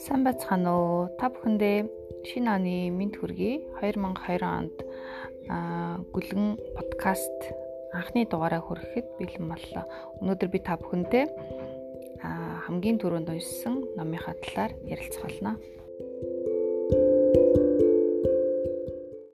Сайн байцгаана уу? Та бүхэндээ шинэ оны мэд хүргэе. 2020 онд гүлгэн подкаст анхны дугаараа хүрэхэд бэлэн боллоо. Өнөөдөр би та бүхэнтэй хамгийн түрүүнд уншсан номынхаа талаар ярилцах болно.